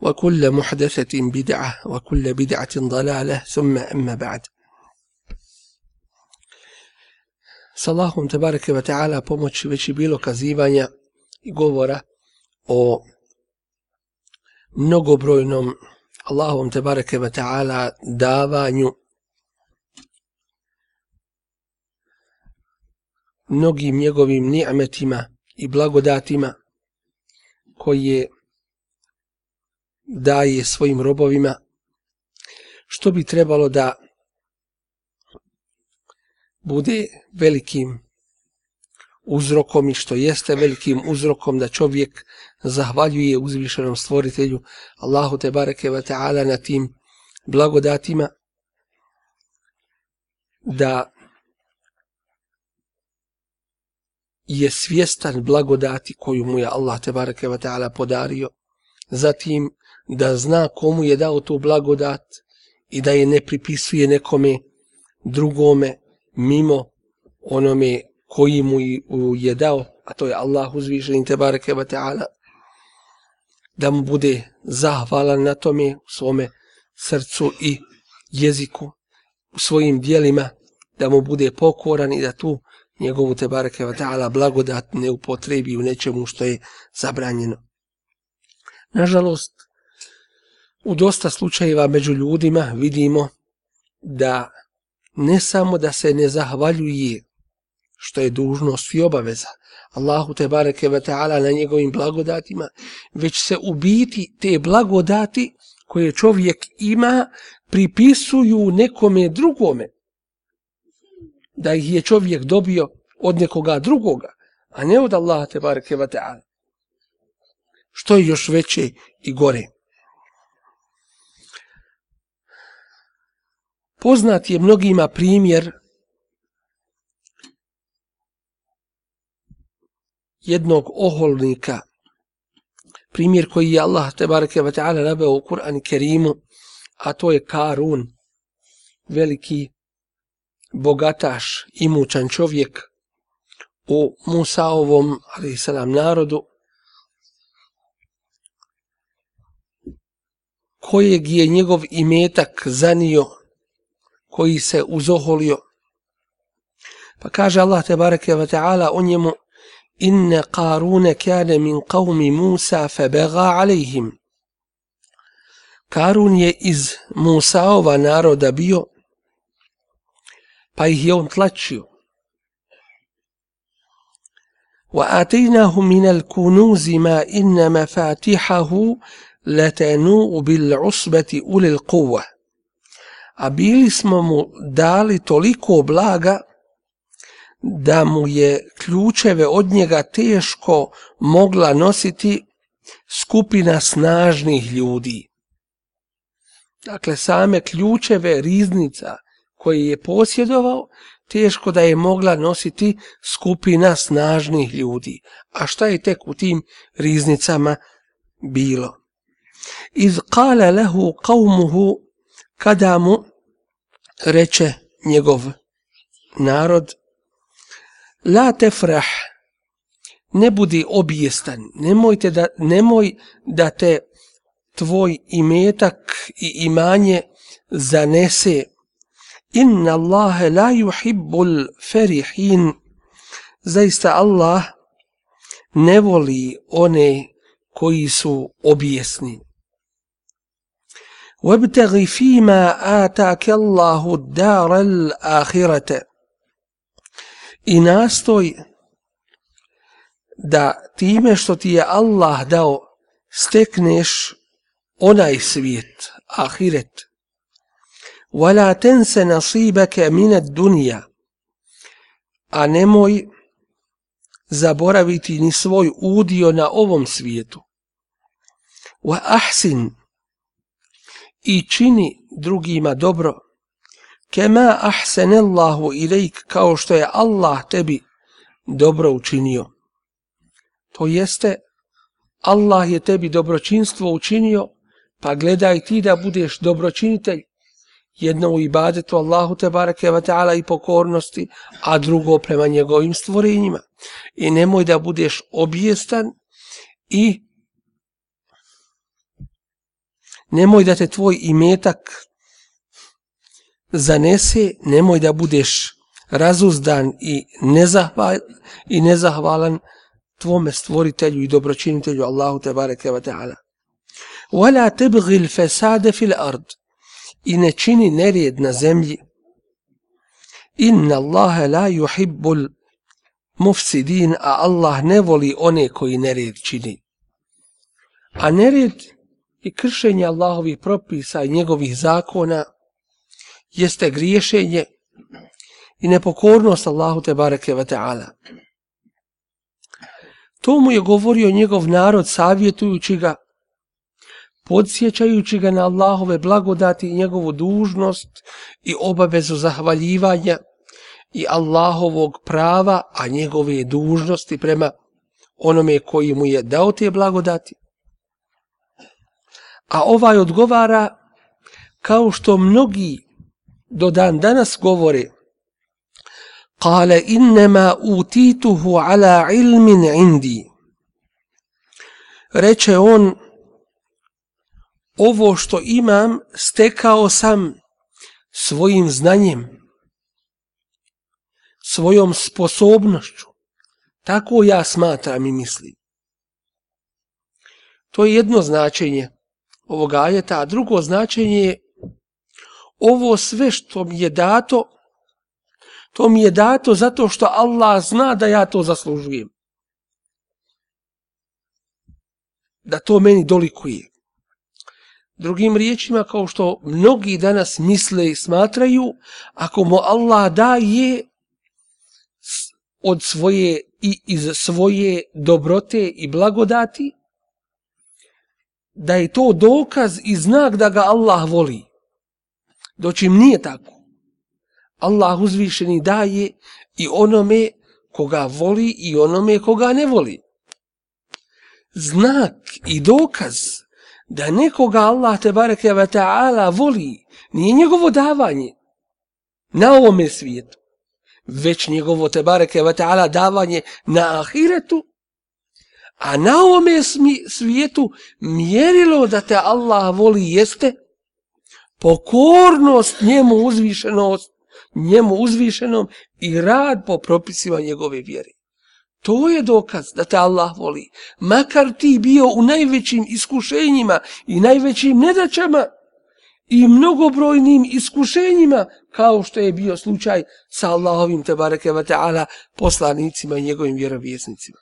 وكل محدثة بدعة وكل بدعة ضلالة ثم أما بعد S Allahom tebareke wa ta'ala pomoći već i bilo kazivanja i govora o mnogobrojnom Allahom tebareke wa ta'ala davanju mnogim njegovim ni'metima i blagodatima koje daje svojim robovima što bi trebalo da bude velikim uzrokom i što jeste velikim uzrokom da čovjek zahvaljuje uzvišenom stvoritelju Allahu te bareke ve taala na tim blagodatima da je svjestan blagodati koju mu je Allah te bareke ve taala podario. Zatim da zna komu je dao tu blagodat i da je ne pripisuje nekome drugome mimo onome koji mu je dao, a to je Allah uzvišen te bareke wa ta'ala, da mu bude zahvalan na tome u svome srcu i jeziku, u svojim dijelima, da mu bude pokoran i da tu njegovu te bareke wa ta'ala blagodat ne upotrebi u nečemu što je zabranjeno. Nažalost, u dosta slučajeva među ljudima vidimo da ne samo da se ne zahvaljuje što je dužnost i obaveza Allahu te bareke ve taala na njegovim blagodatima već se ubiti te blagodati koje čovjek ima pripisuju nekome drugome. Da ih je čovjek dobio od nekoga drugoga a ne od Allaha te bareke ve taala. Što je još veće i gore? Poznat je mnogima primjer jednog oholnika, primjer koji je Allah tebareke ve ta'ala naveo u Kur'an Kerimu, a to je Karun, veliki bogataš, imućan čovjek u Musaovom, ali selam narodu, kojeg je njegov imetak zanio koji se uzoholio. Pa kaže Allah te bareke ve taala o njemu inna qaruna kana min qaumi Musa fa baga alejhim. Karun je iz Musaova naroda bio, pa ih je on tlačio. وآتيناه من الكنوز ما إن مفاتحه لتنوء بالعصبة أولي القوة a bili smo mu dali toliko blaga da mu je ključeve od njega teško mogla nositi skupina snažnih ljudi. Dakle, same ključeve riznica koje je posjedovao, teško da je mogla nositi skupina snažnih ljudi. A šta je tek u tim riznicama bilo? Iz kale lehu kaumuhu kada mu reče njegov narod la tefrah ne budi obijestan nemojte da nemoj da te tvoj imetak i imanje zanese. Inna Allahe la yuhibbul ferihin. Zaista Allah ne voli one koji su obijesni. وابتغ فيما آتاك الله الدار الآخرة i nastoj da time što ti je Allah dao stekneš onaj svijet, ahiret. Wala tense nasibake minet dunja, a nemoj zaboraviti ni svoj udio na ovom svijetu. Wa ahsin, i čini drugima dobro, kema ahsenellahu ilajk kao što je Allah tebi dobro učinio. To jeste, Allah je tebi dobročinstvo učinio, pa gledaj ti da budeš dobročinitelj, jedno u ibadetu Allahu te bareke ve ta'ala i pokornosti, a drugo prema njegovim stvorenjima. I nemoj da budeš objestan i nemoj da te tvoj imetak zanese, nemoj da budeš razuzdan i, nezahval, i nezahvalan tvome stvoritelju i dobročinitelju Allahu te bareke ve taala. Wala tabghi al-fasada fil ard. I ne čini nered na zemlji. Inna Allaha la yuhibbul mufsidin, a Allah ne voli one koji nered čini. A nered i kršenje Allahovih propisa i njegovih zakona jeste griješenje i nepokornost Allahu te bareke ve taala. To mu je govorio njegov narod savjetujući ga, podsjećajući ga na Allahove blagodati i njegovu dužnost i obavezu zahvaljivanja i Allahovog prava, a njegove dužnosti prema onome koji mu je dao te blagodati. A ovaj odgovara kao što mnogi do dan danas govore Kale innema utituhu ala ilmin indi. Reče on, ovo što imam stekao sam svojim znanjem, svojom sposobnošću. Tako ja smatram i mislim. To je jedno značenje ovog ajeta, a drugo značenje je ovo sve što mi je dato To mi je dato zato što Allah zna da ja to zaslužujem. Da to meni dolikuje. Drugim riječima, kao što mnogi danas misle i smatraju, ako mu Allah daje od svoje i iz svoje dobrote i blagodati, da je to dokaz i znak da ga Allah voli. Doći nije tako. Allah uzvišeni daje i onome koga voli i onome koga ne voli. Znak i dokaz da nekoga Allah te bareke ve taala voli nije njegovo davanje na ovom svijetu već njegovo te bareke ve taala davanje na ahiretu a na ovom svijetu mjerilo da te Allah voli jeste pokornost njemu uzvišenost njemu uzvišenom i rad po propisima njegove vjere. To je dokaz da te Allah voli. Makar ti bio u najvećim iskušenjima i najvećim nedaćama i mnogobrojnim iskušenjima, kao što je bio slučaj sa Allahovim te bareke ta'ala poslanicima i njegovim vjerovjesnicima.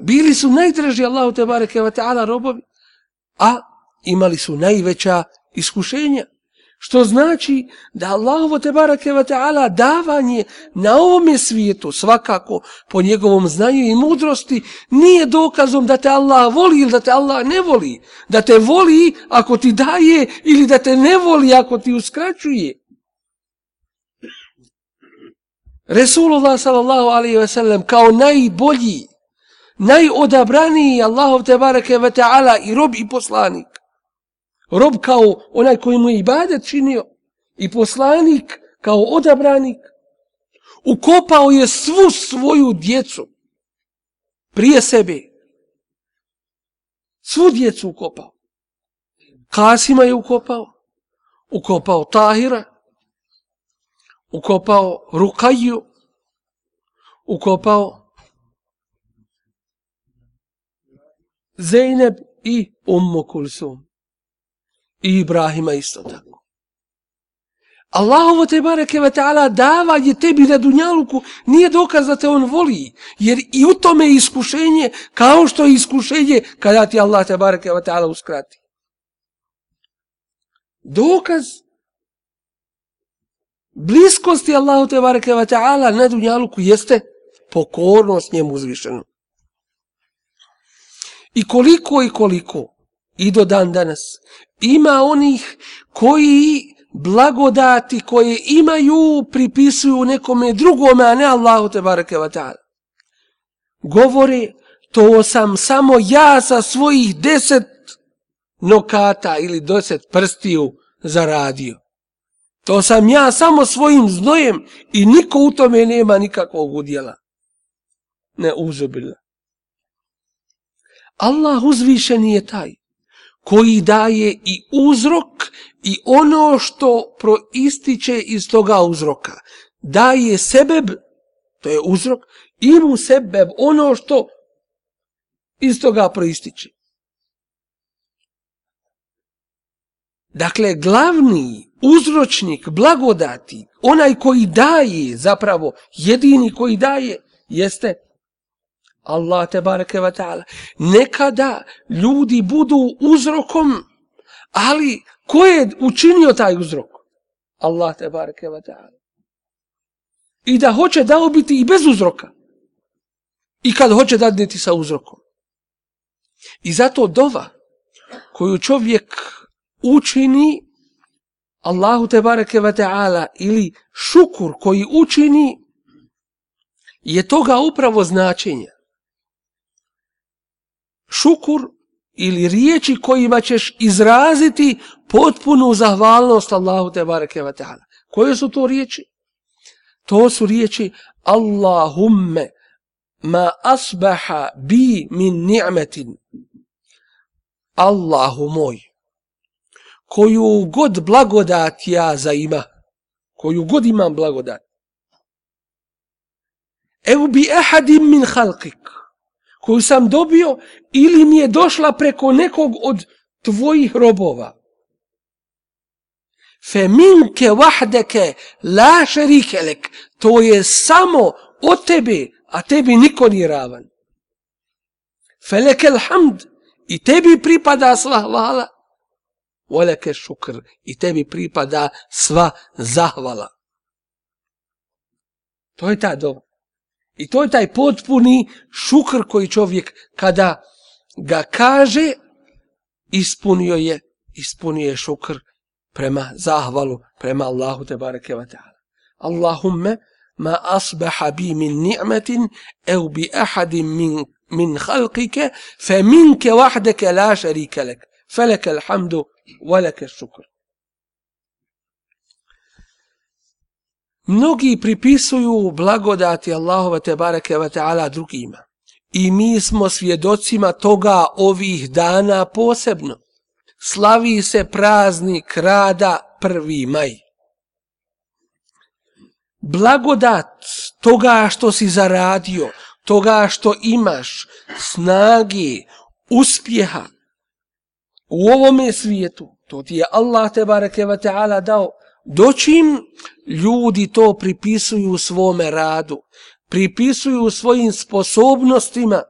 Bili su najdraži Allahu te bareke ve ta'ala robovi, a imali su najveća iskušenja. Što znači da Allahovo te bareke ve ta'ala davanje na ovom svijetu svakako po njegovom znanju i mudrosti nije dokazom da te Allah voli ili da te Allah ne voli. Da te voli ako ti daje ili da te ne voli ako ti uskraćuje. Resulullah sallallahu alaihi ve sellem kao najbolji, najodabraniji Allahov te bareke ve ta'ala i rob i poslanik rob kao onaj koji mu je ibadet činio i poslanik kao odabranik, ukopao je svu svoju djecu prije sebe. Svu djecu ukopao. Kasima je ukopao, ukopao Tahira, ukopao Rukaju, ukopao Zeynep i Ummu Kulsum I Ibrahima isto tako. Allahovo te bareke ve ta'ala davanje tebi na dunjaluku nije dokaz da te on voli. Jer i u tome je iskušenje kao što je iskušenje kada ti Allah te bareke ve ta'ala uskrati. Dokaz bliskosti Allahu te bareke ve ta'ala na dunjaluku jeste pokornost njemu uzvišenom. I koliko i koliko i do dan danas ima onih koji blagodati koje imaju pripisuju nekome drugome, a ne Allahu te bareke wa ta'ala. Govore, to sam samo ja sa svojih deset nokata ili deset prstiju zaradio. To sam ja samo svojim znojem i niko u tome nema nikakvog udjela. Ne uzubila. Allah uzvišen je taj koji daje i uzrok i ono što proističe iz toga uzroka. Daje sebeb, to je uzrok, i mu sebeb ono što iz toga proističe. Dakle, glavni uzročnik blagodati, onaj koji daje, zapravo jedini koji daje, jeste Allah te bareke ve taala. Nekada ljudi budu uzrokom, ali ko je učinio taj uzrok? Allah te bareke ve taala. I da hoće da biti i bez uzroka. I kad hoće da dadniti sa uzrokom. I zato dova koju čovjek učini Allahu te bareke ve taala ili šukur koji učini je toga upravo značenje šukur ili riječi kojima ćeš izraziti potpunu zahvalnost Allahu te bareke ve taala. Koje su to riječi? To su riječi Allahumme ma asbaha bi min ni'metin. Allahu moj, koju god blagodat ja za ima, koju god imam blagodat. ev bi ahadim min halkik, koju sam dobio ili mi je došla preko nekog od tvojih robova. Fe minke vahdeke la šerikelek, to je samo od tebe, a tebi niko nije ravan. Felekel hamd, i tebi pripada sva hvala, voleke šukr, i tebi pripada sva zahvala. To je ta doba. I to je taj potpuni šukr koji čovjek kada ga kaže ispunio je ispunio je šukr prema zahvalu prema Allahu te bareke ve taala. Allahumme ma asbaha bi min ni'matin aw bi ahadin min min khalqika fa minka wahdaka la sharika lak. Falaka alhamdu wa lak ash-shukr. Mnogi pripisuju blagodati Allahova te bareke ve taala drugima. I mi smo svjedocima toga ovih dana posebno. Slavi se praznik rada 1. maj. Blagodat toga što si zaradio, toga što imaš, snage, uspjeha u ovome svijetu, to ti je Allah te bareke ve taala dao Doćim ljudi to pripisuju svome radu, pripisuju svojim sposobnostima,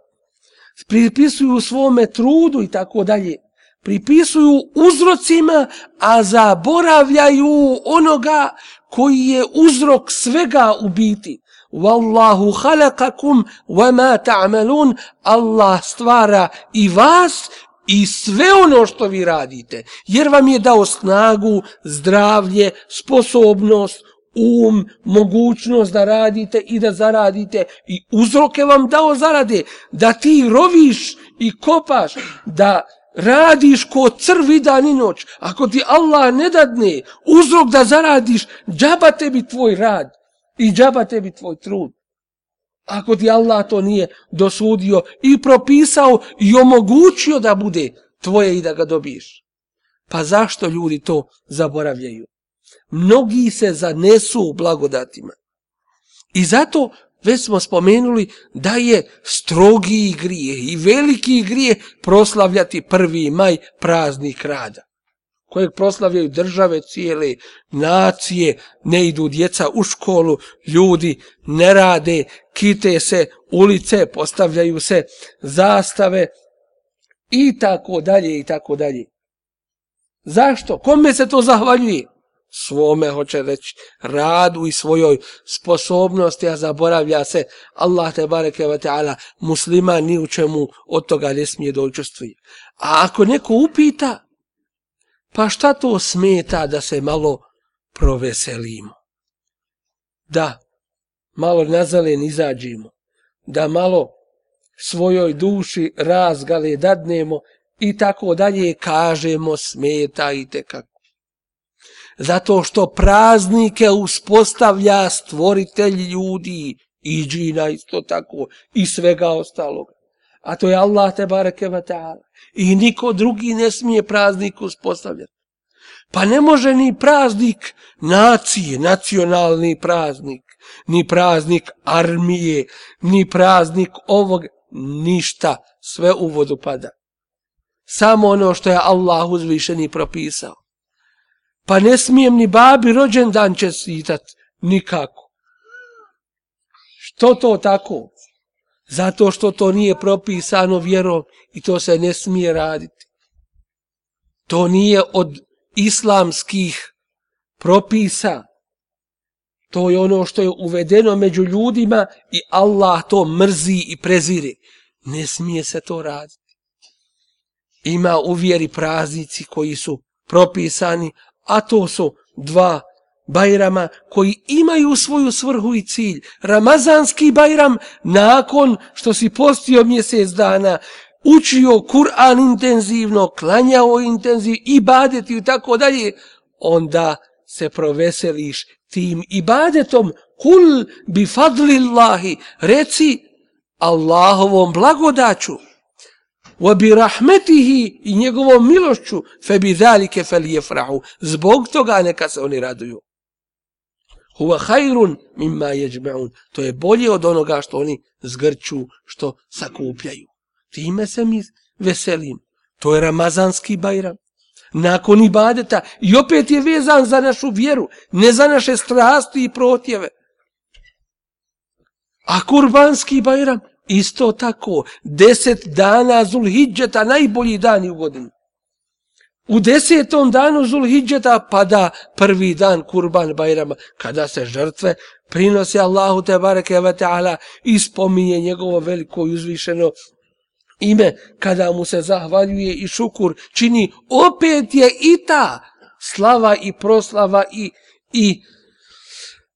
pripisuju svome trudu i tako dalje, pripisuju uzrocima, a zaboravljaju onoga koji je uzrok svega u biti. Wallahu halakakum wa ma ta'malun Allah stvara i vas i sve ono što vi radite, jer vam je dao snagu, zdravlje, sposobnost, um, mogućnost da radite i da zaradite i uzroke vam dao zarade, da ti roviš i kopaš, da radiš ko crvi dan i noć, ako ti Allah ne dadne uzrok da zaradiš, džaba tebi tvoj rad i džaba tebi tvoj trud. Ako ti Allah to nije dosudio i propisao i omogućio da bude tvoje i da ga dobiješ. Pa zašto ljudi to zaboravljaju? Mnogi se zanesu u blagodatima. I zato već smo spomenuli da je strogi grije i veliki grije proslavljati prvi maj praznik rada kojeg proslavljaju države cijele, nacije, ne idu djeca u školu, ljudi ne rade, kite se ulice, postavljaju se zastave i tako dalje i tako dalje. Zašto? Kome se to zahvaljuje? svome, hoće reći, radu i svojoj sposobnosti, a zaboravlja se Allah te bareke wa ta'ala, muslima ni u čemu od toga ne smije da učestvuje. A ako neko upita, pa šta to smeta da se malo proveselimo? Da, malo nazalen izađimo, da malo svojoj duši razgale dadnemo i tako dalje kažemo smeta i tekako zato što praznike uspostavlja stvoritelj ljudi i džina isto tako i svega ostalog. A to je Allah te bareke ve ta'ala. I niko drugi ne smije praznik uspostavljati. Pa ne može ni praznik nacije, nacionalni praznik, ni praznik armije, ni praznik ovog, ništa, sve u vodu pada. Samo ono što je Allah uzvišeni propisao. Pa ne smijem ni babi rođendan čestitat. Nikako. Što to tako? Zato što to nije propisano vjerom i to se ne smije raditi. To nije od islamskih propisa. To je ono što je uvedeno među ljudima i Allah to mrzi i prezire. Ne smije se to raditi. Ima u vjeri praznici koji su propisani, a to su dva bajrama koji imaju svoju svrhu i cilj. Ramazanski bajram nakon što si postio mjesec dana, učio Kur'an intenzivno, klanjao intenzivno i i tako dalje, onda se proveseliš tim ibadetom. Kul bi fadlillahi, reci Allahovom blagodaću wa bi rahmetihi i njegovom milošću fe bi zalike fel jefrahu zbog toga neka se oni raduju huwa khairun mimma yajma'un. To je bolje od onoga što oni zgrču što sakupljaju. Time se mi veselim. To je ramazanski bajram. Nakon ibadeta i opet je vezan za našu vjeru ne za naše strasti i protjeve. A kurbanski bajram Isto tako, deset dana Zulhidžeta, najbolji dani u godini. U desetom danu Zulhidžeta pada prvi dan Kurban Bajrama, kada se žrtve prinose Allahu te bareke ve ta'ala i spominje njegovo veliko i uzvišeno ime, kada mu se zahvaljuje i šukur čini, opet je i ta slava i proslava i, i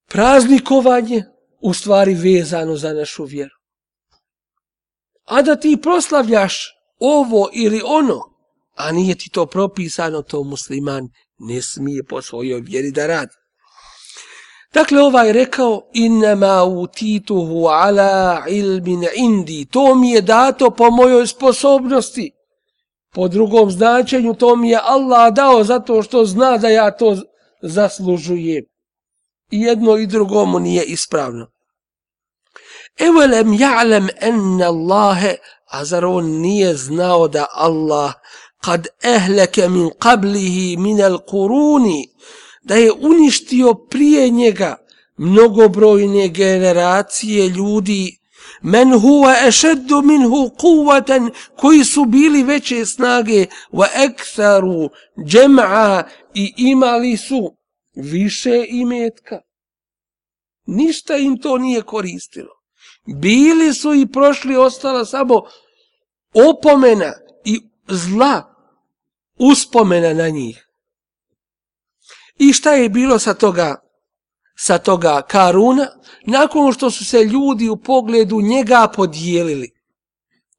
praznikovanje u stvari vezano za našu vjeru. A da ti proslavljaš ovo ili ono, a nije ti to propisano, to musliman ne smije po svojoj vjeri da radi. Dakle, ovaj rekao, innama utituhu ala ilmin indi, to mi je dato po mojoj sposobnosti. Po drugom značenju, to mi je Allah dao zato što zna da ja to zaslužujem. I jedno i drugomu nije ispravno. Evelem ja'lem enne Allahe, a zar on nije znao da Allah kad ehleke min qablihi min al kuruni, da je uništio prije njega mnogobrojne generacije ljudi, men huwa ešeddu minhu kuvatan, koji su bili veće snage, wa eksaru džem'a i imali su više imetka. Ništa im to nije koristilo. Bili su i prošli, ostala samo opomena i zla uspomena na njih. I šta je bilo sa toga, sa toga Karuna? Nakon što su se ljudi u pogledu njega podijelili,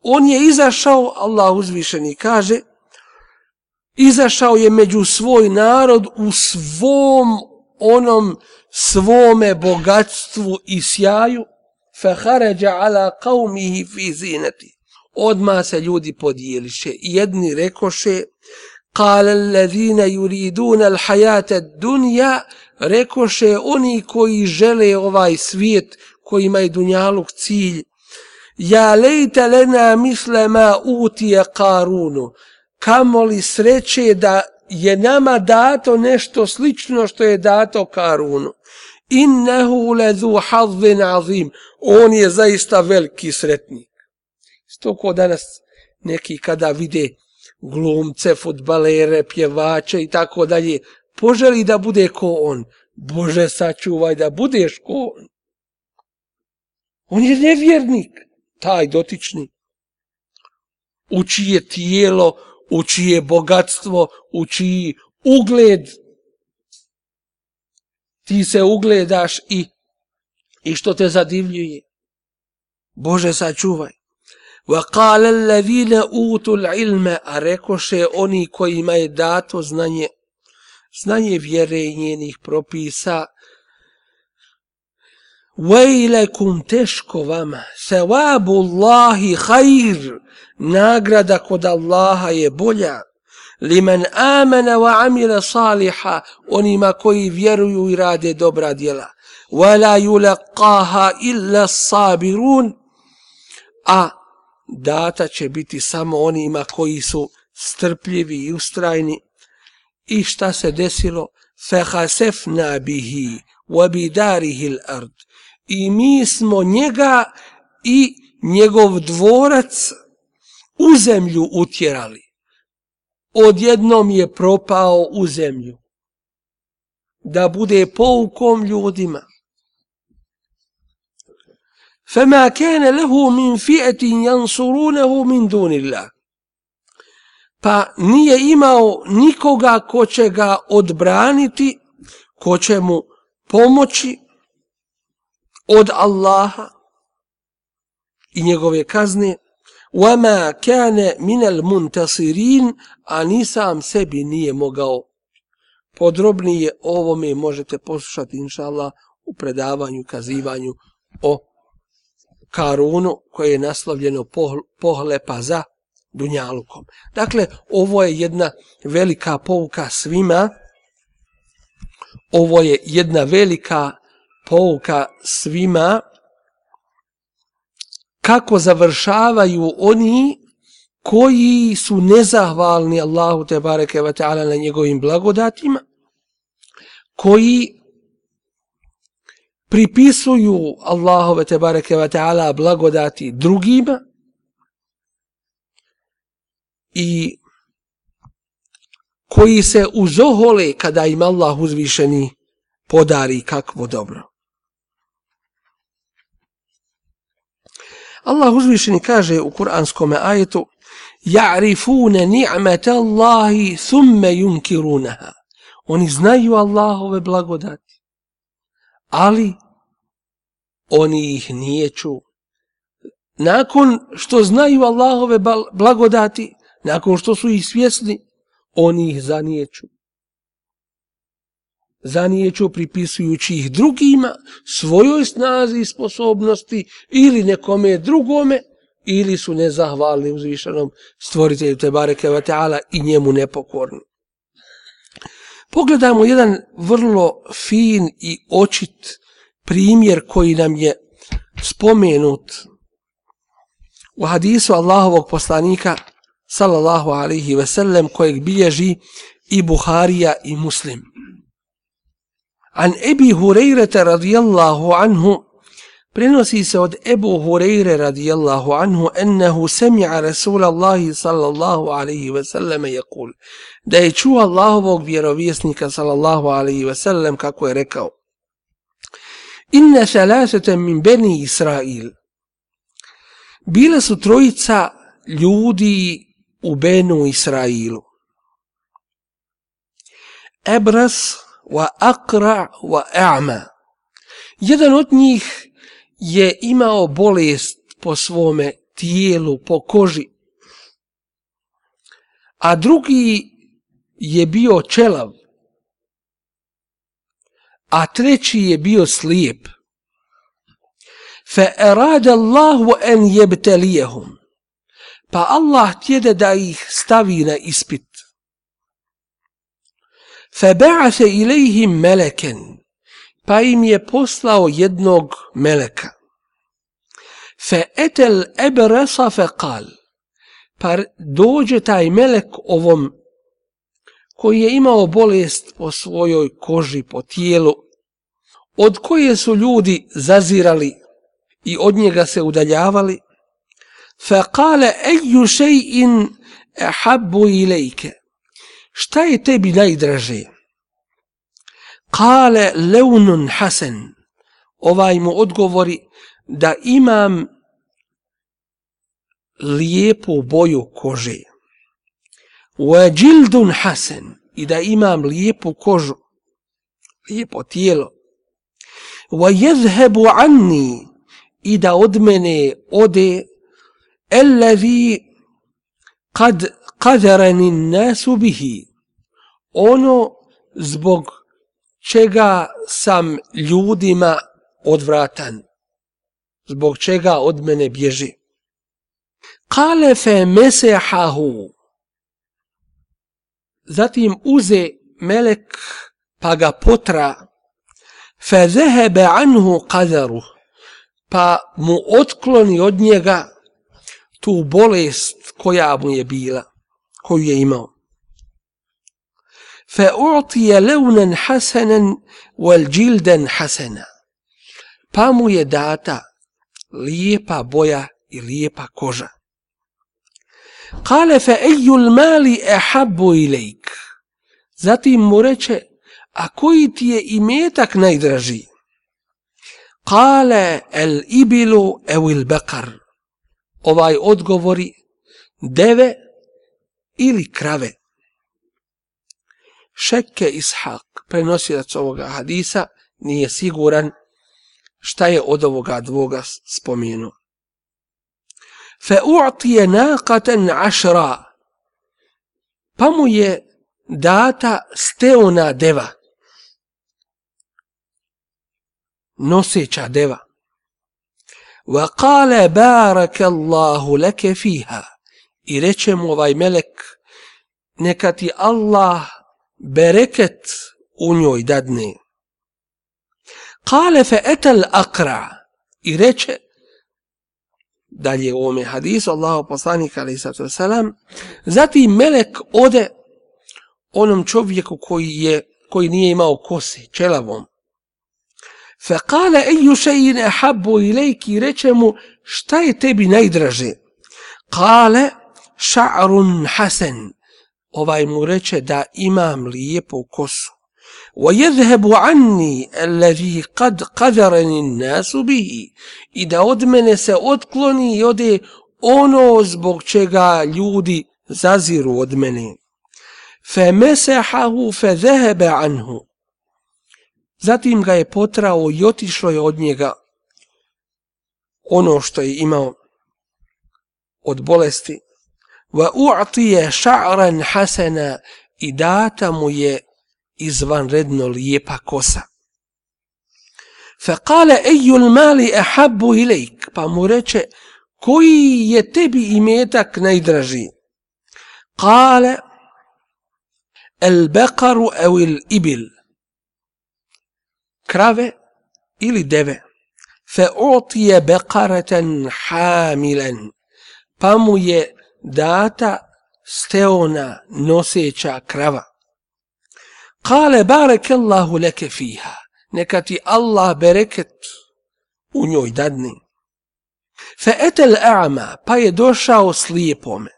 on je izašao, Allah uzvišeni kaže, izašao je među svoj narod u svom onom svome bogatstvu i sjaju, فخرج على قومه في زينته odma se ljudi podijeliše. Jedni rekoše, kale allazine yuridun al hayata dunja, rekoše oni koji žele ovaj svijet, koji imaju dunjaluk cilj. Ja lejte lena mislema utije karunu, kamo li sreće da je nama dato nešto slično što je dato karunu. Innehu ledu hazvin azim, on je zaista veliki sretnik. Sto ko danas neki kada vide glumce, futbalere, pjevače i tako dalje, poželi da bude ko on. Bože, sačuvaj da budeš ko on. On je nevjernik, taj dotični. U čije tijelo, u čije bogatstvo, u čiji ugled ti se ugledaš i, i što te zadivljuje. Bože, sačuvaj. وقال الذين اوتوا العلم arekoše oni kojima je dato znanje znanje vjere i njenih propisa Vejlekum teško vama, sevabu Allahi hajr, nagrada kod Allaha je bolja. Limen amena wa amila saliha, onima koji vjeruju i rade dobra djela. Vala yulaqaha illa sabirun, a data će biti samo onima koji su strpljivi i ustrajni. I šta se desilo? Fehasefna bihi wa bidarihi l'ard. I mi smo njega i njegov dvorac u zemlju utjerali. Odjednom je propao u zemlju. Da bude poukom ljudima. فما كان له من فئة ينصرونه من دون الله pa nije imao nikoga ko će ga odbraniti, ko će mu pomoći od Allaha i njegove kazne, وَمَا كَانَ مِنَ الْمُنْتَصِرِينَ a ni sam sebi nije mogao. Podrobnije ovome možete poslušati, inša Allah, u predavanju, kazivanju o Karunu koje je naslovljeno pohlepa za Dunjalukom. Dakle, ovo je jedna velika pouka svima. Ovo je jedna velika pouka svima kako završavaju oni koji su nezahvalni Allahu te bareke ve taala na njegovim blagodatima koji pripisuju Allahove te bareke ve taala blagodati drugima i koji se uzohole kada im Allah uzvišeni podari kakvo dobro. Allah uzvišeni kaže u kuranskom ajetu Ja'rifune ni'mete Allahi thumme yunkirunaha. Oni znaju Allahove blagodati ali oni ih nije ču. Nakon što znaju Allahove blagodati, nakon što su ih svjesni, oni ih zanijeću. Zanijeću pripisujući ih drugima, svojoj snazi i sposobnosti ili nekome drugome, ili su nezahvalni uzvišenom stvoritelju Tebareke Vata'ala i njemu nepokorni. Pogledajmo jedan vrlo fin i očit primjer koji nam je spomenut u hadisu Allahovog poslanika sallallahu alaihi ve sellem kojeg bilježi i Buharija i Muslim. An Ebi Hureyre radijallahu anhu Prenosi se od Ebu Hureyre radijallahu anhu ennehu semija Rasulallahi sallallahu alaihi ve selleme je kul. Da je čuo Allahovog vjerovjesnika sallallahu alaihi ve sellem kako je rekao. Inne salasete min beni Israil. Bile su trojica ljudi u Benu Israilu. Ebras wa akra wa a'ma. Jedan od njih je imao bolest po svome tijelu, po koži, a drugi je bio čelav, a treći je bio slijep. Fa اللَّهُ أَنْ an. Pa Allah tjede da ih stavi na ispit. فَبَعَثَ إِلَيْهِمْ ilayhim malakan pa im je poslao jednog meleka. Fe etel ebresa fe kal, pa dođe taj melek ovom koji je imao bolest po svojoj koži, po tijelu, od koje su ljudi zazirali i od njega se udaljavali, fa kale eju še'in ehabbu ilajke. Šta je tebi najdraže? Kale leunun hasen. Ovaj mu odgovori da imam lijepu boju kože. Wa jildun hasan i da imam lijepu kožu, lijepo tijelo. Wa yadhhabu anni i da od mene ode allazi qad qadarani an-nas bihi. Ono zbog čega sam ljudima odvratan? Zbog čega od mene bježi? Kale fe mesehahu. Zatim uze melek pa ga potra. Fe zehebe anhu qadaru pa mu otkloni od njega tu bolest koja mu je bila, koju je imao. Fa u'tije leunan hasanan wal. Pa mu je data lijepa boja i lijepa koža. Kale fe eju mali ehabbu ilajk. Zatim mu reče, a koji ti je imetak najdraži? Kale el ibilu evil bekar ovaj odgovori deve ili krave. Šekke Ishak, prenosilac ovoga hadisa, nije siguran šta je od ovoga dvoga spomenu. Fe u'tije naqatan ašra, pa mu je data steona deva, noseća deva. وقال بارك الله لك فيها i reče mu ovaj melek neka ti Allah bereket u njoj dadne. Kale fe etel akra i reče, dalje u ovome hadisu, Allaho poslanik, ali i sato salam, zatim melek ode onom čovjeku koji je koji nije imao kose, čelavom. Fe kale eju šeine habbo i lejki reče mu šta je tebi najdraže? Kale ša'run hasen ovaj mu reče da imam lijepu kosu. وَيَذْهَبُ عَنِّي الَّذِي قَدْ قَذَرَنِ النَّاسُ بِهِ I da od mene se otkloni i ode ono zbog čega ljudi zaziru od mene. فَمَسَحَهُ فَذَهَبَ عَنْهُ Zatim ga je potrao i otišlo je od njega ono što je imao od bolesti. وأعطي شعرا حسنا إداتا مي إزوان ردنو ليبا كوسا. فقال أي المال أحب إليك؟ فمرتش كوي يتبي إميتك نيدرجي. قال البقر أو الإبل. كرافي إلي دبي فأعطي بقرة حاملا. pa mu data steona noseća krava. Kale bareke Allahu leke fiha, neka ti Allah bereket u njoj dadni. Fe etel a'ma, pa je došao slijepome.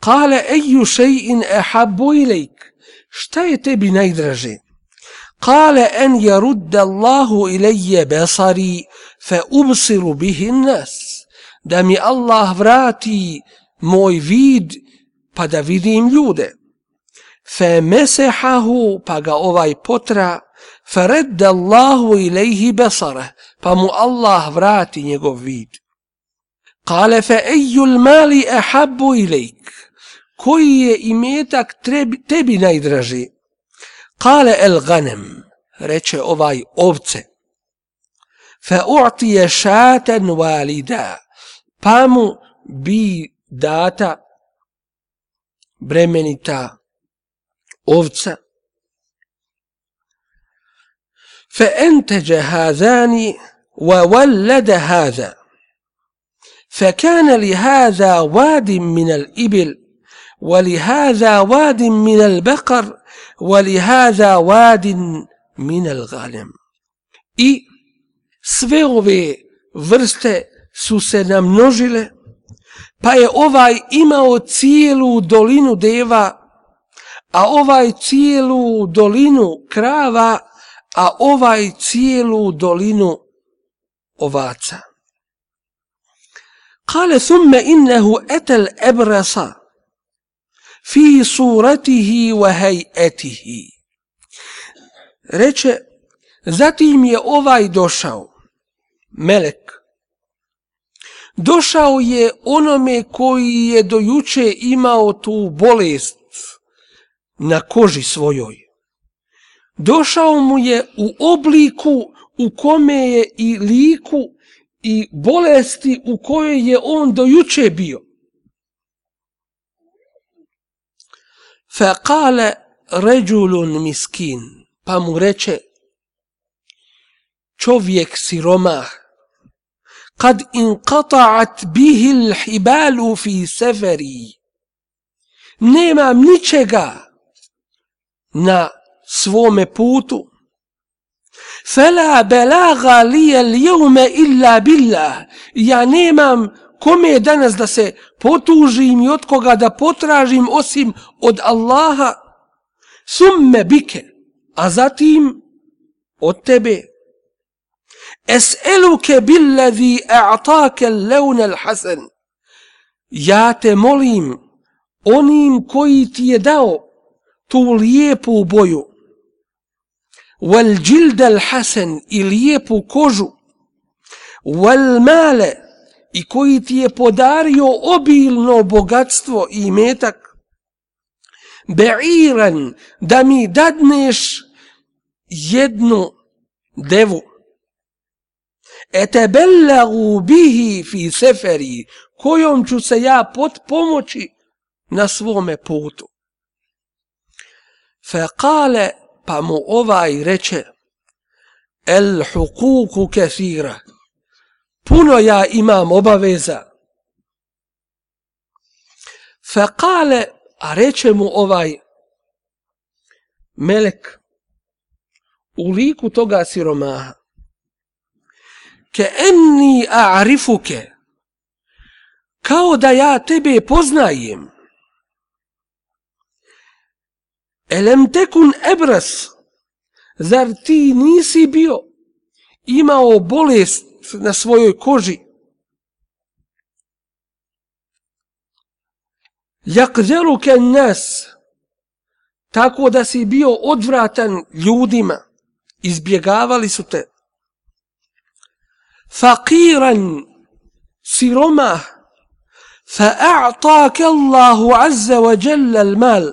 Kale eju še'in ehabbu ilajk, šta je tebi najdraže? قال أن يرد الله إلي بصري فأبصر به الناس da mi Allah vrati moj vid pa da vidim ljude. Fe mesehahu pa ga ovaj potra, fe redda Allahu ilaihi pa mu Allah vrati njegov vid. Kale fe ejul mali ahabbu ilaik, koji je imetak tebi najdraži? Kale el ganem, reče ovaj ovce. Fa u'tije šaten walida, pa mu bi data bremenita ovca. فانتج هذان وولد هذا فكان لهذا واد من الابل ولهذا واد من البقر ولهذا واد من الغنم اي sve ove vrste su pa je ovaj imao cijelu dolinu deva, a ovaj cijelu dolinu krava, a ovaj cijelu dolinu ovaca. Kale thumme innehu etel ebrasa fi suratihi wa hejetihi. Reče, zatim je ovaj došao, melek, došao je onome koji je dojuče imao tu bolest na koži svojoj. Došao mu je u obliku u kome je i liku i bolesti u kojoj je on dojuče bio. Fa kale ređulun miskin, pa mu reče, čovjek siromah, kad inqata'at bihi l-hibalu fi seferi nemam ničega na svome putu. Fela belaga lije ljevme illa billah. Ja nemam kome danas da se potužim i od koga da potražim osim od Allaha. Summe bike a zatim od tebe es'eluke billadhi a'take lewne l'hasan ja te molim onim koji ti je dao tu lijepu boju wal džilda l'hasan i lijepu kožu wal male i koji ti je podario obilno bogatstvo i metak, be'iran da mi dadneš jednu devu. Etebellagu bihi fi seferi, kojom ću se ja pot pomoći na svome putu. Fe kale, pa mu ovaj reče, el hukuku kethira, puno ja imam obaveza. Fekale, a reče mu ovaj melek u liku toga siromaha, ke enni a'rifuke, kao da ja tebe poznajem. Elem tekun ebras, zar ti nisi bio imao bolest na svojoj koži. Jakzeru nas, tako da si bio odvratan ljudima, izbjegavali su te Fakiran, siroma, fa'a'take Allahu azza wa jalla al-mal,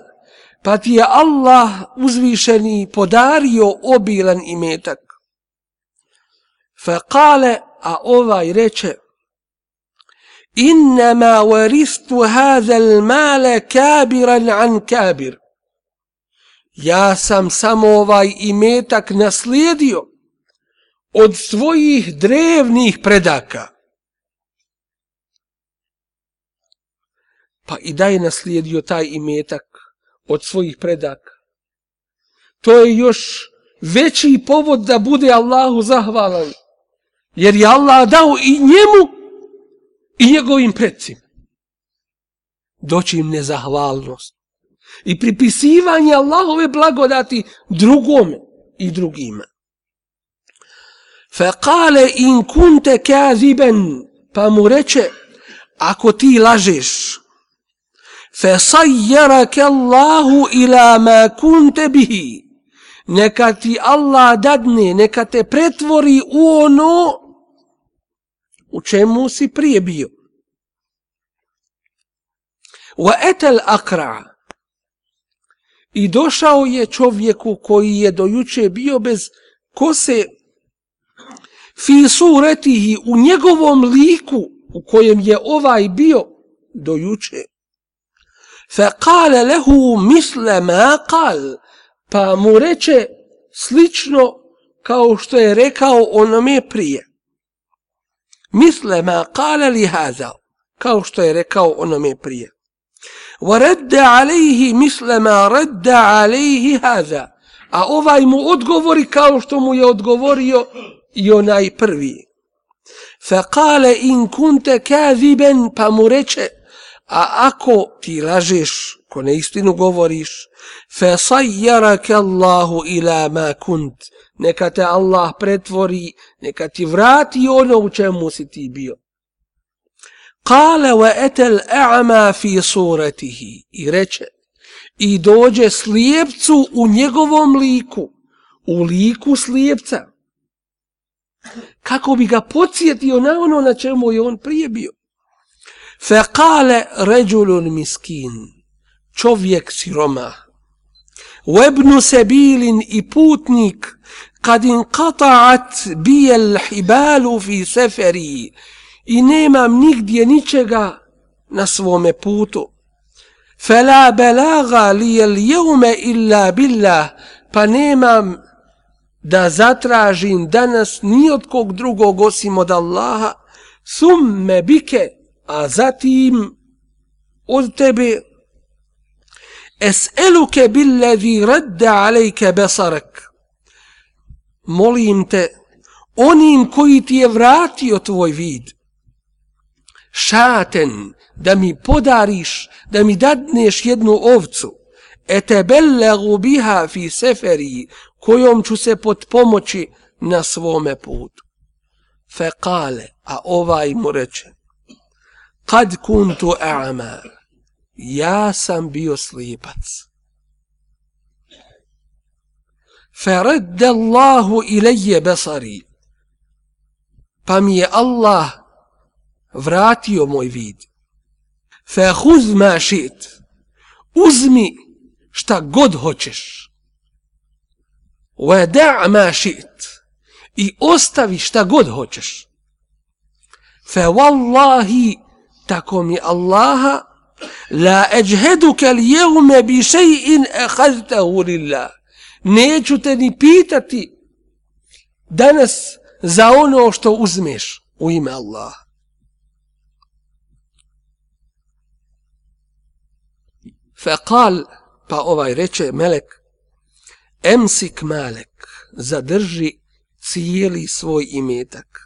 pa ti je Allah uzvišeni podario obilan imetak. فقال a ovaj reče innama waristu hadha al-mal kabiran an kabir ja sam samo ovaj imetak naslijedio od svojih drevnih predaka pa i da je naslijedio taj imetak od svojih predaka to je još veći povod da bude Allahu zahvalan Jer je Allah dao i njemu i njegovim predcima. Doći im nezahvalnost. I pripisivanje Allahove blagodati drugome i drugima. Fekale in kunte kaziben, pa mu reče, ako ti lažeš, fesajjerake Allahu ila ma kunte bihi, neka ti Allah dadne, neka te pretvori u ono u čemu si prije bio. Wa etel akra i došao je čovjeku koji je dojuče bio bez kose fi suretihi u njegovom liku u kojem je ovaj bio dojuče. Fa kale lehu misle ma kal, pa mu reče slično kao što je rekao onome prije misle ma kale li haza, kao što je rekao onome prije. وَرَدَّ عَلَيْهِ مِثْلَ مَا رَدَّ عَلَيْهِ هَذَا A ovaj mu odgovori kao što mu je odgovorio i onaj prvi. Fa kale in kunte kaziben pa mu reče, a ako ti lažeš, ko ne istinu govoriš, fa sajjara ke Allahu ila ma kunt, neka te Allah pretvori, neka ti vrati ono u čemu si ti bio. Kale wa etel a'ma fi suratihi i reče, i dođe slijepcu u njegovom liku, u liku slijepca. Kako bi ga podsjetio na ono na čemu je on prije bio. Fekale ređulun miskin, čovjek siroma, webnu sebilin i putnik, kad in kata'at bijel hibalu fi seferi, i nemam nigdje ničega na svome putu. Fela belaga li jel jeume illa billah, pa nemam da zatražim danas ni od kog drugog osim od Allaha, summe bike, a zatim od tebe es'eluke billadhi radda alejke besarak. Molim te, onim koji ti je vratio tvoj vid, šaten, da mi podariš, da mi dadneš jednu ovcu, etebellegu biha fi seferi, kojom ću se pod pomoći na svome putu. Fe kale, a ovaj mu reče, kad kuntu a'ma, ja sam bio slipac. Feredde Allahu ilaje besari, pa mi je Allah vratio moj vid. Fehuz ma šit, uzmi šta god hoćeš. Ve da' ma šit, i ostavi šta god hoćeš. Fe wallahi, tako mi Allaha, la eđheduke li jeume bi še'in ehaztahu lillah. Neću te ni pitati danas za ono što uzmeš u ime Allaha. Fekal, pa ovaj reče melek, emsik malek, zadrži cijeli svoj imetak.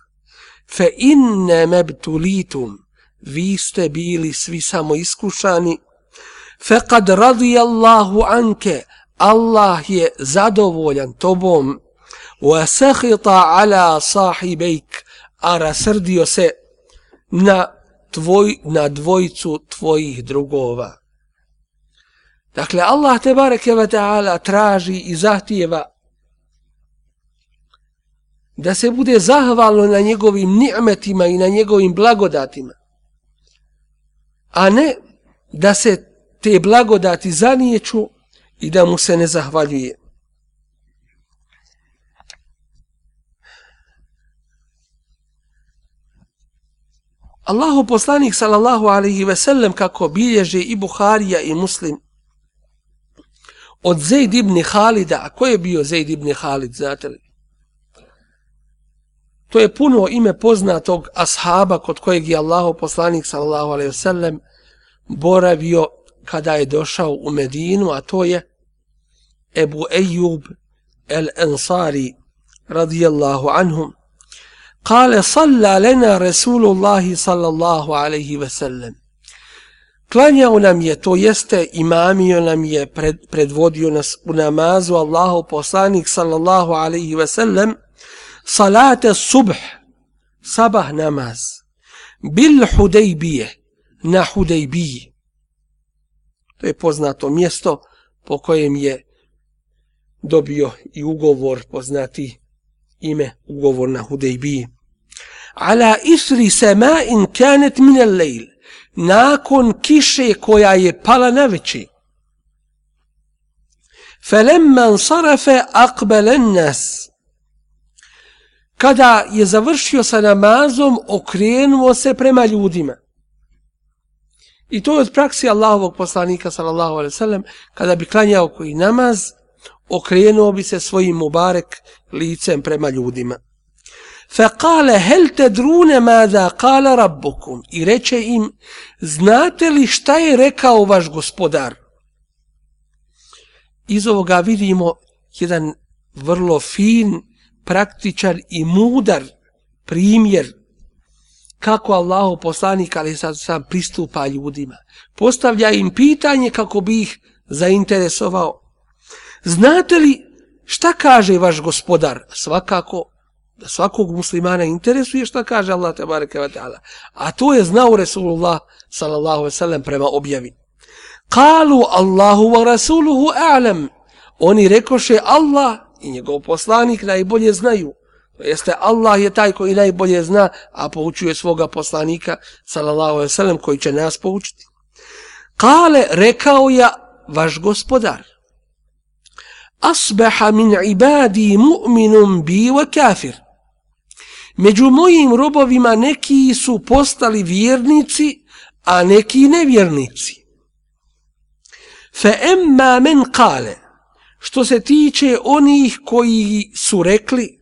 Fe inne mebtulitum, vi ste bili svi samo iskušani, fe kad radi Allahu anke, Allah je zadovoljan tobom, wa sahita ala sahibejk, a rasrdio se na, tvoj, na dvojicu tvojih drugova. Dakle, Allah te bareke ve ta'ala traži i zahtijeva da se bude zahvalno na njegovim ni'metima i na njegovim blagodatima, a ne da se te blagodati zanijeću i da mu se ne zahvaljuje. Allahu poslanik sallallahu alaihi ve sellem kako bilježe i Buharija i Muslim od Zaid ibn Halida, a ko je bio Zaid ibn Halid, znate li? To je puno ime poznatog ashaba kod kojeg je Allahu poslanik sallallahu alejhi ve sellem boravio kada je došao u Medinu, a to je Ebu Ejub el-Ansari radijallahu anhum. Kale, salla lena Resulullahi sallallahu alaihi ve sellem. Klanjao nam je, to jeste imamio nam je, pred, predvodio nas u namazu Allahu poslanik sallallahu alaihi ve sellem, salate subh, sabah namaz, bil hudejbije, na hudejbiji. To je poznato mjesto po kojem je dobio i ugovor, poznati ime, ugovor na hudejbiji. Ala isri semain kanet minel lejl, nakon kiše koja je pala na veći. Felemman sarafe akbelen nas. Kada je završio sa namazom, okrenuo se prema ljudima. I to je od praksi Allahovog poslanika, sallallahu alaihi sallam, kada bi klanjao koji namaz, okrenuo bi se svojim mubarek licem prema ljudima. Fekale, hel te drune mada kala rabbukum. I reče im, znate li šta je rekao vaš gospodar? Iz ovoga vidimo jedan vrlo fin, praktičan i mudar primjer kako Allahu poslanik ali sad sam pristupa ljudima. Postavlja im pitanje kako bi ih zainteresovao. Znate li šta kaže vaš gospodar? Svakako, da svakog muslimana interesuje šta kaže Allah te bareke ve taala. A to je znao Resulullah sallallahu alejhi ve sellem prema objavi. Kalu Allahu wa rasuluhu a'lam. Oni rekoše Allah i njegov poslanik najbolje znaju. To jeste Allah je taj koji najbolje zna, a poučuje svoga poslanika, sallallahu alejhi ve sellem koji će nas poučiti. Kale, rekao je vaš gospodar, asbaha min ibadi mu'minun bi wa kafir. Među mojim robovima neki su postali vjernici, a neki nevjernici. Fa emma men kale, što se tiče onih koji su rekli,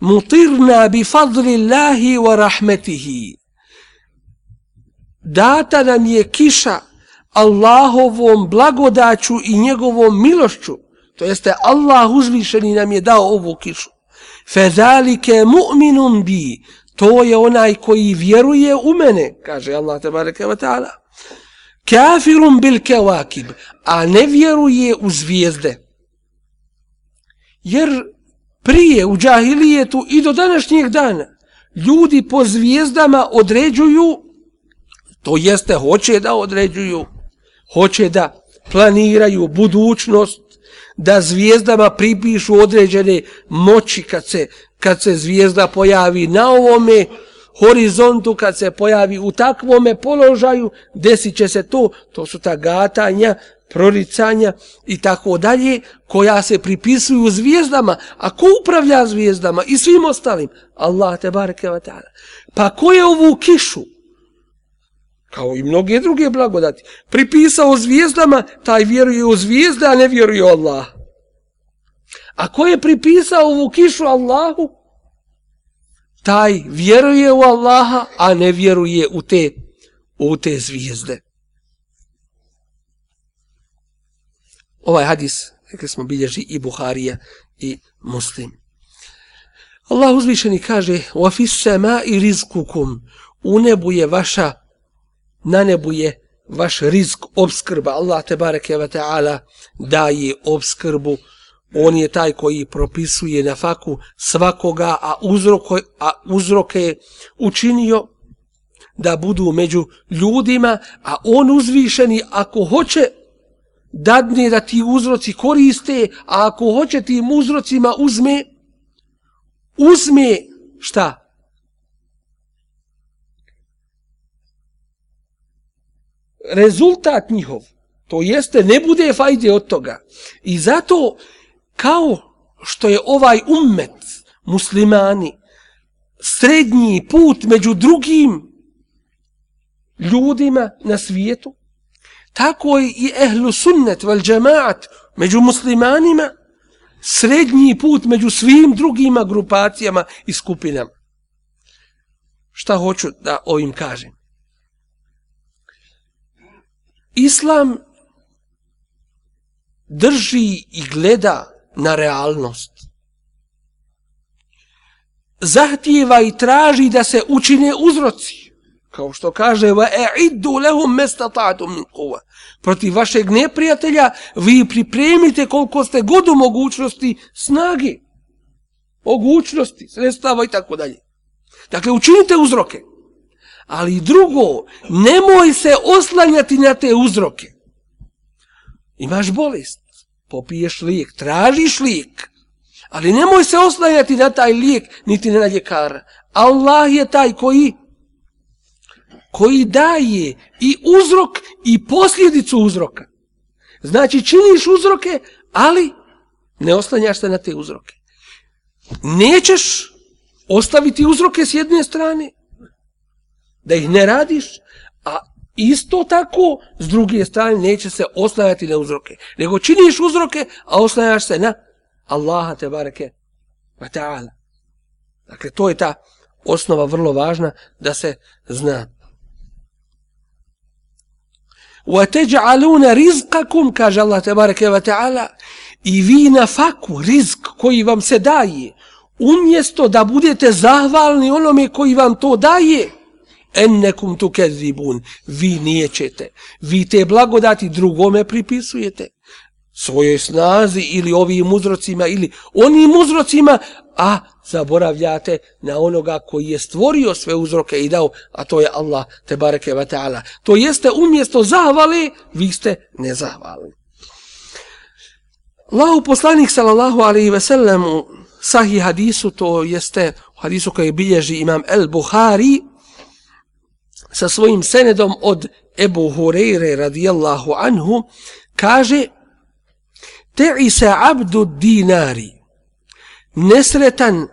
mutirna bi fadli Allahi wa rahmetihi. Data nam je kiša Allahovom blagodaću i njegovom milošću, to jeste Allah uzvišeni nam je dao ovu kišu. Fezalike mu'minun bi, to je onaj koji vjeruje u mene, kaže Allah tebareke wa ta'ala. Kafirun bil kewakib, a ne vjeruje u zvijezde. Jer prije u džahilijetu i do današnjeg dana ljudi po zvijezdama određuju, to jeste hoće da određuju, hoće da planiraju budućnost, da zvijezdama pripišu određene moći kad se, kad se zvijezda pojavi na ovome horizontu, kad se pojavi u takvome položaju, desit će se to, to su ta gatanja, proricanja i tako dalje, koja se pripisuju zvijezdama. A ko upravlja zvijezdama i svim ostalim? Allah te bareke ta'ala. Pa ko je ovu kišu, kao i mnoge druge blagodati, pripisao zvijezdama, taj vjeruje u zvijezde, a ne vjeruje u Allah. A ko je pripisao ovu kišu Allahu, taj vjeruje u Allaha, a ne vjeruje u te, u te zvijezde. ovaj hadis, rekli smo, bilježi i Buharija i Muslim. Allah uzvišeni kaže, wa fis sama i u nebu je vaša, na nebu je vaš rizk, obskrba. Allah te bareke ve ta'ala daje obskrbu. On je taj koji propisuje na faku svakoga, a, uzroke, a uzroke je učinio da budu među ljudima, a on uzvišeni ako hoće dadne da ti uzroci koriste, a ako hoće tim uzrocima uzme, uzme šta? Rezultat njihov, to jeste, ne bude fajde od toga. I zato, kao što je ovaj ummet, muslimani, srednji put među drugim ljudima na svijetu, tako je i ehlu sunnet vel džemaat među muslimanima srednji put među svim drugima grupacijama i skupinama. Šta hoću da ovim kažem? Islam drži i gleda na realnost. Zahtijeva i traži da se učine uzroci. Kao što kaže va e'iddu lehum mestata'tum min quwa protiv vašeg neprijatelja vi pripremite koliko ste god u mogućnosti snage mogućnosti sredstava i tako dalje. Dakle učinite uzroke ali drugo nemoj se oslanjati na te uzroke imaš bolest popiješ lijek tražiš lijek ali nemoj se oslanjati na taj lijek niti na ljekara Allah je taj koji koji daje i uzrok i posljedicu uzroka. Znači činiš uzroke, ali ne oslanjaš se na te uzroke. Nećeš ostaviti uzroke s jedne strane, da ih ne radiš, a isto tako s druge strane neće se oslanjati na uzroke. Nego činiš uzroke, a oslanjaš se na Allaha te bareke wa ta'ala. Dakle, to je ta osnova vrlo važna da se zna. وَتَجْعَلُونَ رِزْقَكُمْ kaže Allah tebareke ve taala i vi na faku rizk koji vam se daje umjesto da budete zahvalni onome koji vam to daje ennekum tu kezibun vi nijećete vi te blagodati drugome pripisujete svojoj snazi ili ovim uzrocima ili onim uzrocima a zaboravljate na onoga koji je stvorio sve uzroke i dao, a to je Allah, te bareke wa ta'ala. To jeste umjesto zahvali, vi ste nezahvali. Allahu poslanik sallallahu alaihi ve sellem u sahih hadisu, to jeste u hadisu koji bilježi imam El Buhari, sa svojim senedom od Ebu Hureyre radijallahu anhu, kaže Te'i se abdu dinari, nesretan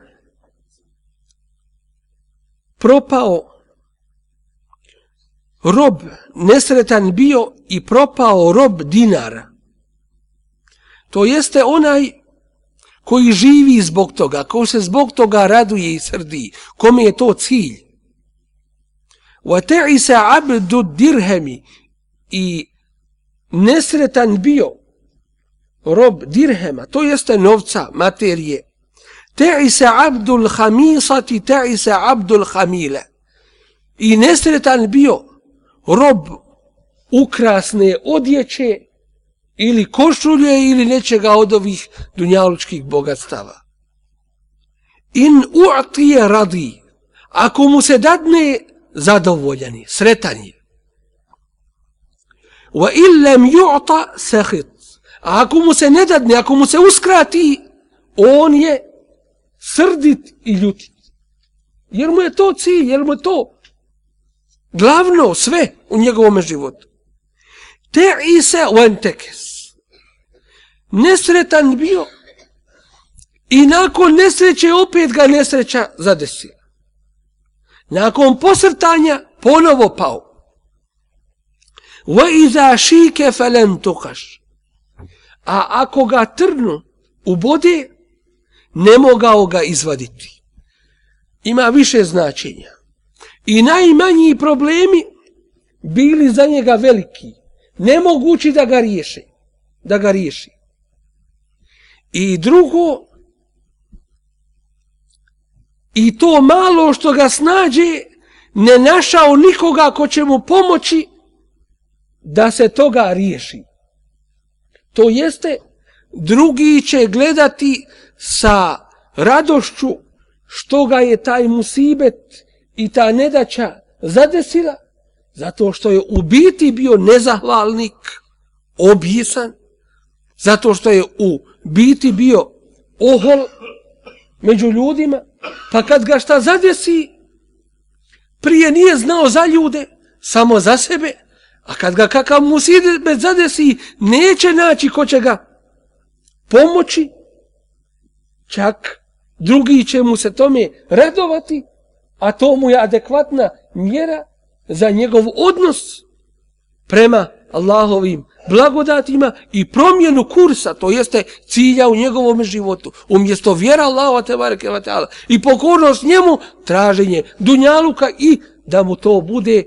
propao rob, nesretan bio i propao rob dinara. To jeste onaj koji živi zbog toga, ko se zbog toga raduje i srdi, kome je to cilj. وتعس عبد abdu dirhemi i nesretan bio rob dirhema, to jeste novca, materije, عبد abdul hamisati, عبد abdul hamile. I nesretan bio rob ukrasne odjeće ili košulje ili nečega od ovih dunjalučkih bogatstava. In u'tije radi, ako mu se dadne zadovoljani, sretanje. Wa illem ju'ta sehit, a ako mu se ne dadne, ako mu se uskrati, on je srdit i ljutit. Jer mu je to cilj, jer mu je to glavno sve u njegovom životu. Te i se uentekes. Nesretan bio i nakon nesreće opet ga nesreća zadesi. Nakon posrtanja ponovo pao. Wa iza فَلَنْ felen. A ako ga trnu u bode, ne mogao ga izvaditi. Ima više značenja. I najmanji problemi bili za njega veliki. Nemogući da ga riješi. Da ga riješi. I drugo, i to malo što ga snađe, ne našao nikoga ko će mu pomoći da se toga riješi. To jeste, drugi će gledati sa radošću što ga je taj musibet i ta nedaća zadesila, zato što je u biti bio nezahvalnik, objesan, zato što je u biti bio ohol među ljudima, pa kad ga šta zadesi, prije nije znao za ljude, samo za sebe, a kad ga kakav musibet zadesi, neće naći ko će ga pomoći, čak drugi će mu se tome radovati, a to mu je adekvatna mjera za njegov odnos prema Allahovim blagodatima i promjenu kursa, to jeste cilja u njegovom životu. Umjesto vjera Allahova te bareke i pokornost njemu, traženje dunjaluka i da mu to bude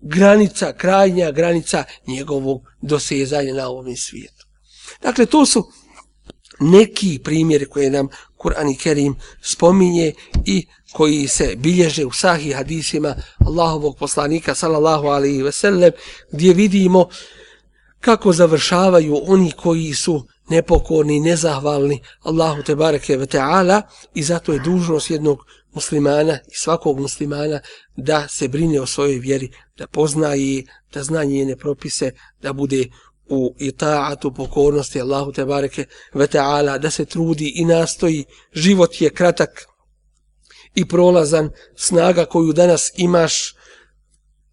granica, krajnja granica njegovog dosezanja na ovom svijetu. Dakle, to su neki primjeri koje nam Kur'an i Kerim spominje i koji se bilježe u sahih hadisima Allahovog poslanika sallallahu alaihi ve sellem gdje vidimo kako završavaju oni koji su nepokorni, nezahvalni Allahu te bareke ve ta'ala i zato je dužnost jednog muslimana i svakog muslimana da se brine o svojoj vjeri, da poznaje, da zna njene propise, da bude u itaatu pokornosti Allahu te bareke ve taala da se trudi i nastoji. Život je kratak i prolazan. Snaga koju danas imaš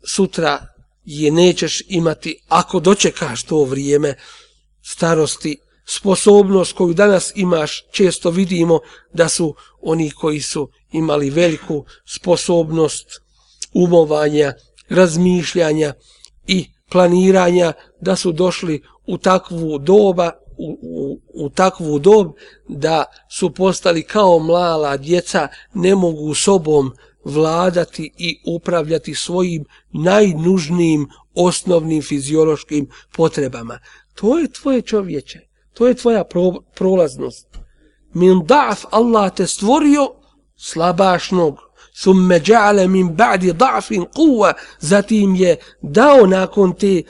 sutra je nećeš imati ako dočekaš to vrijeme starosti sposobnost koju danas imaš često vidimo da su oni koji su imali veliku sposobnost umovanja razmišljanja i planiranja da su došli u takvu doba u, u, u takvu dob da su postali kao mlala djeca, ne mogu sobom vladati i upravljati svojim najnužnijim osnovnim fiziološkim potrebama. To je tvoje čovječe, to je tvoja pro, prolaznost. Min da'af Allah te stvorio slabašnog, thumme ja'ale min ba'di da'fin kuva, zatim je dao nakon te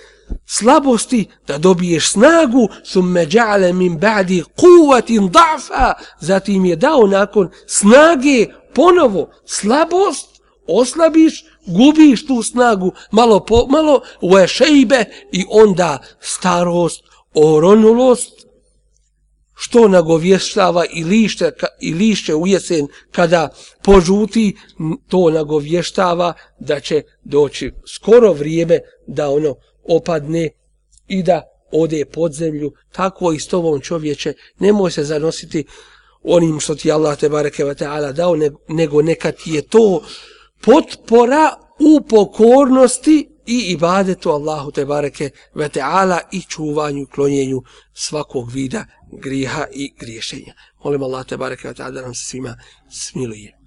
slabosti da dobiješ snagu, thumme ja'ale min ba'di kuvatin da'fa, zatim je dao nakon snage ponovo slabost, oslabiš, gubiš tu snagu malo po malo, u ešejbe i onda starost, oronulost, što nagovještava i lišće, i lišće u jesen kada požuti, to nagovještava da će doći skoro vrijeme da ono opadne i da ode pod zemlju. Tako i s tobom čovječe, nemoj se zanositi onim što ti Allah te bareke ve taala dao nego neka ti je to potpora u pokornosti i ibadetu Allahu te bareke ve taala i čuvanju klonjenju svakog vida griha i griješenja. Molim Allah te bareke ve taala da nam se svima smiluje.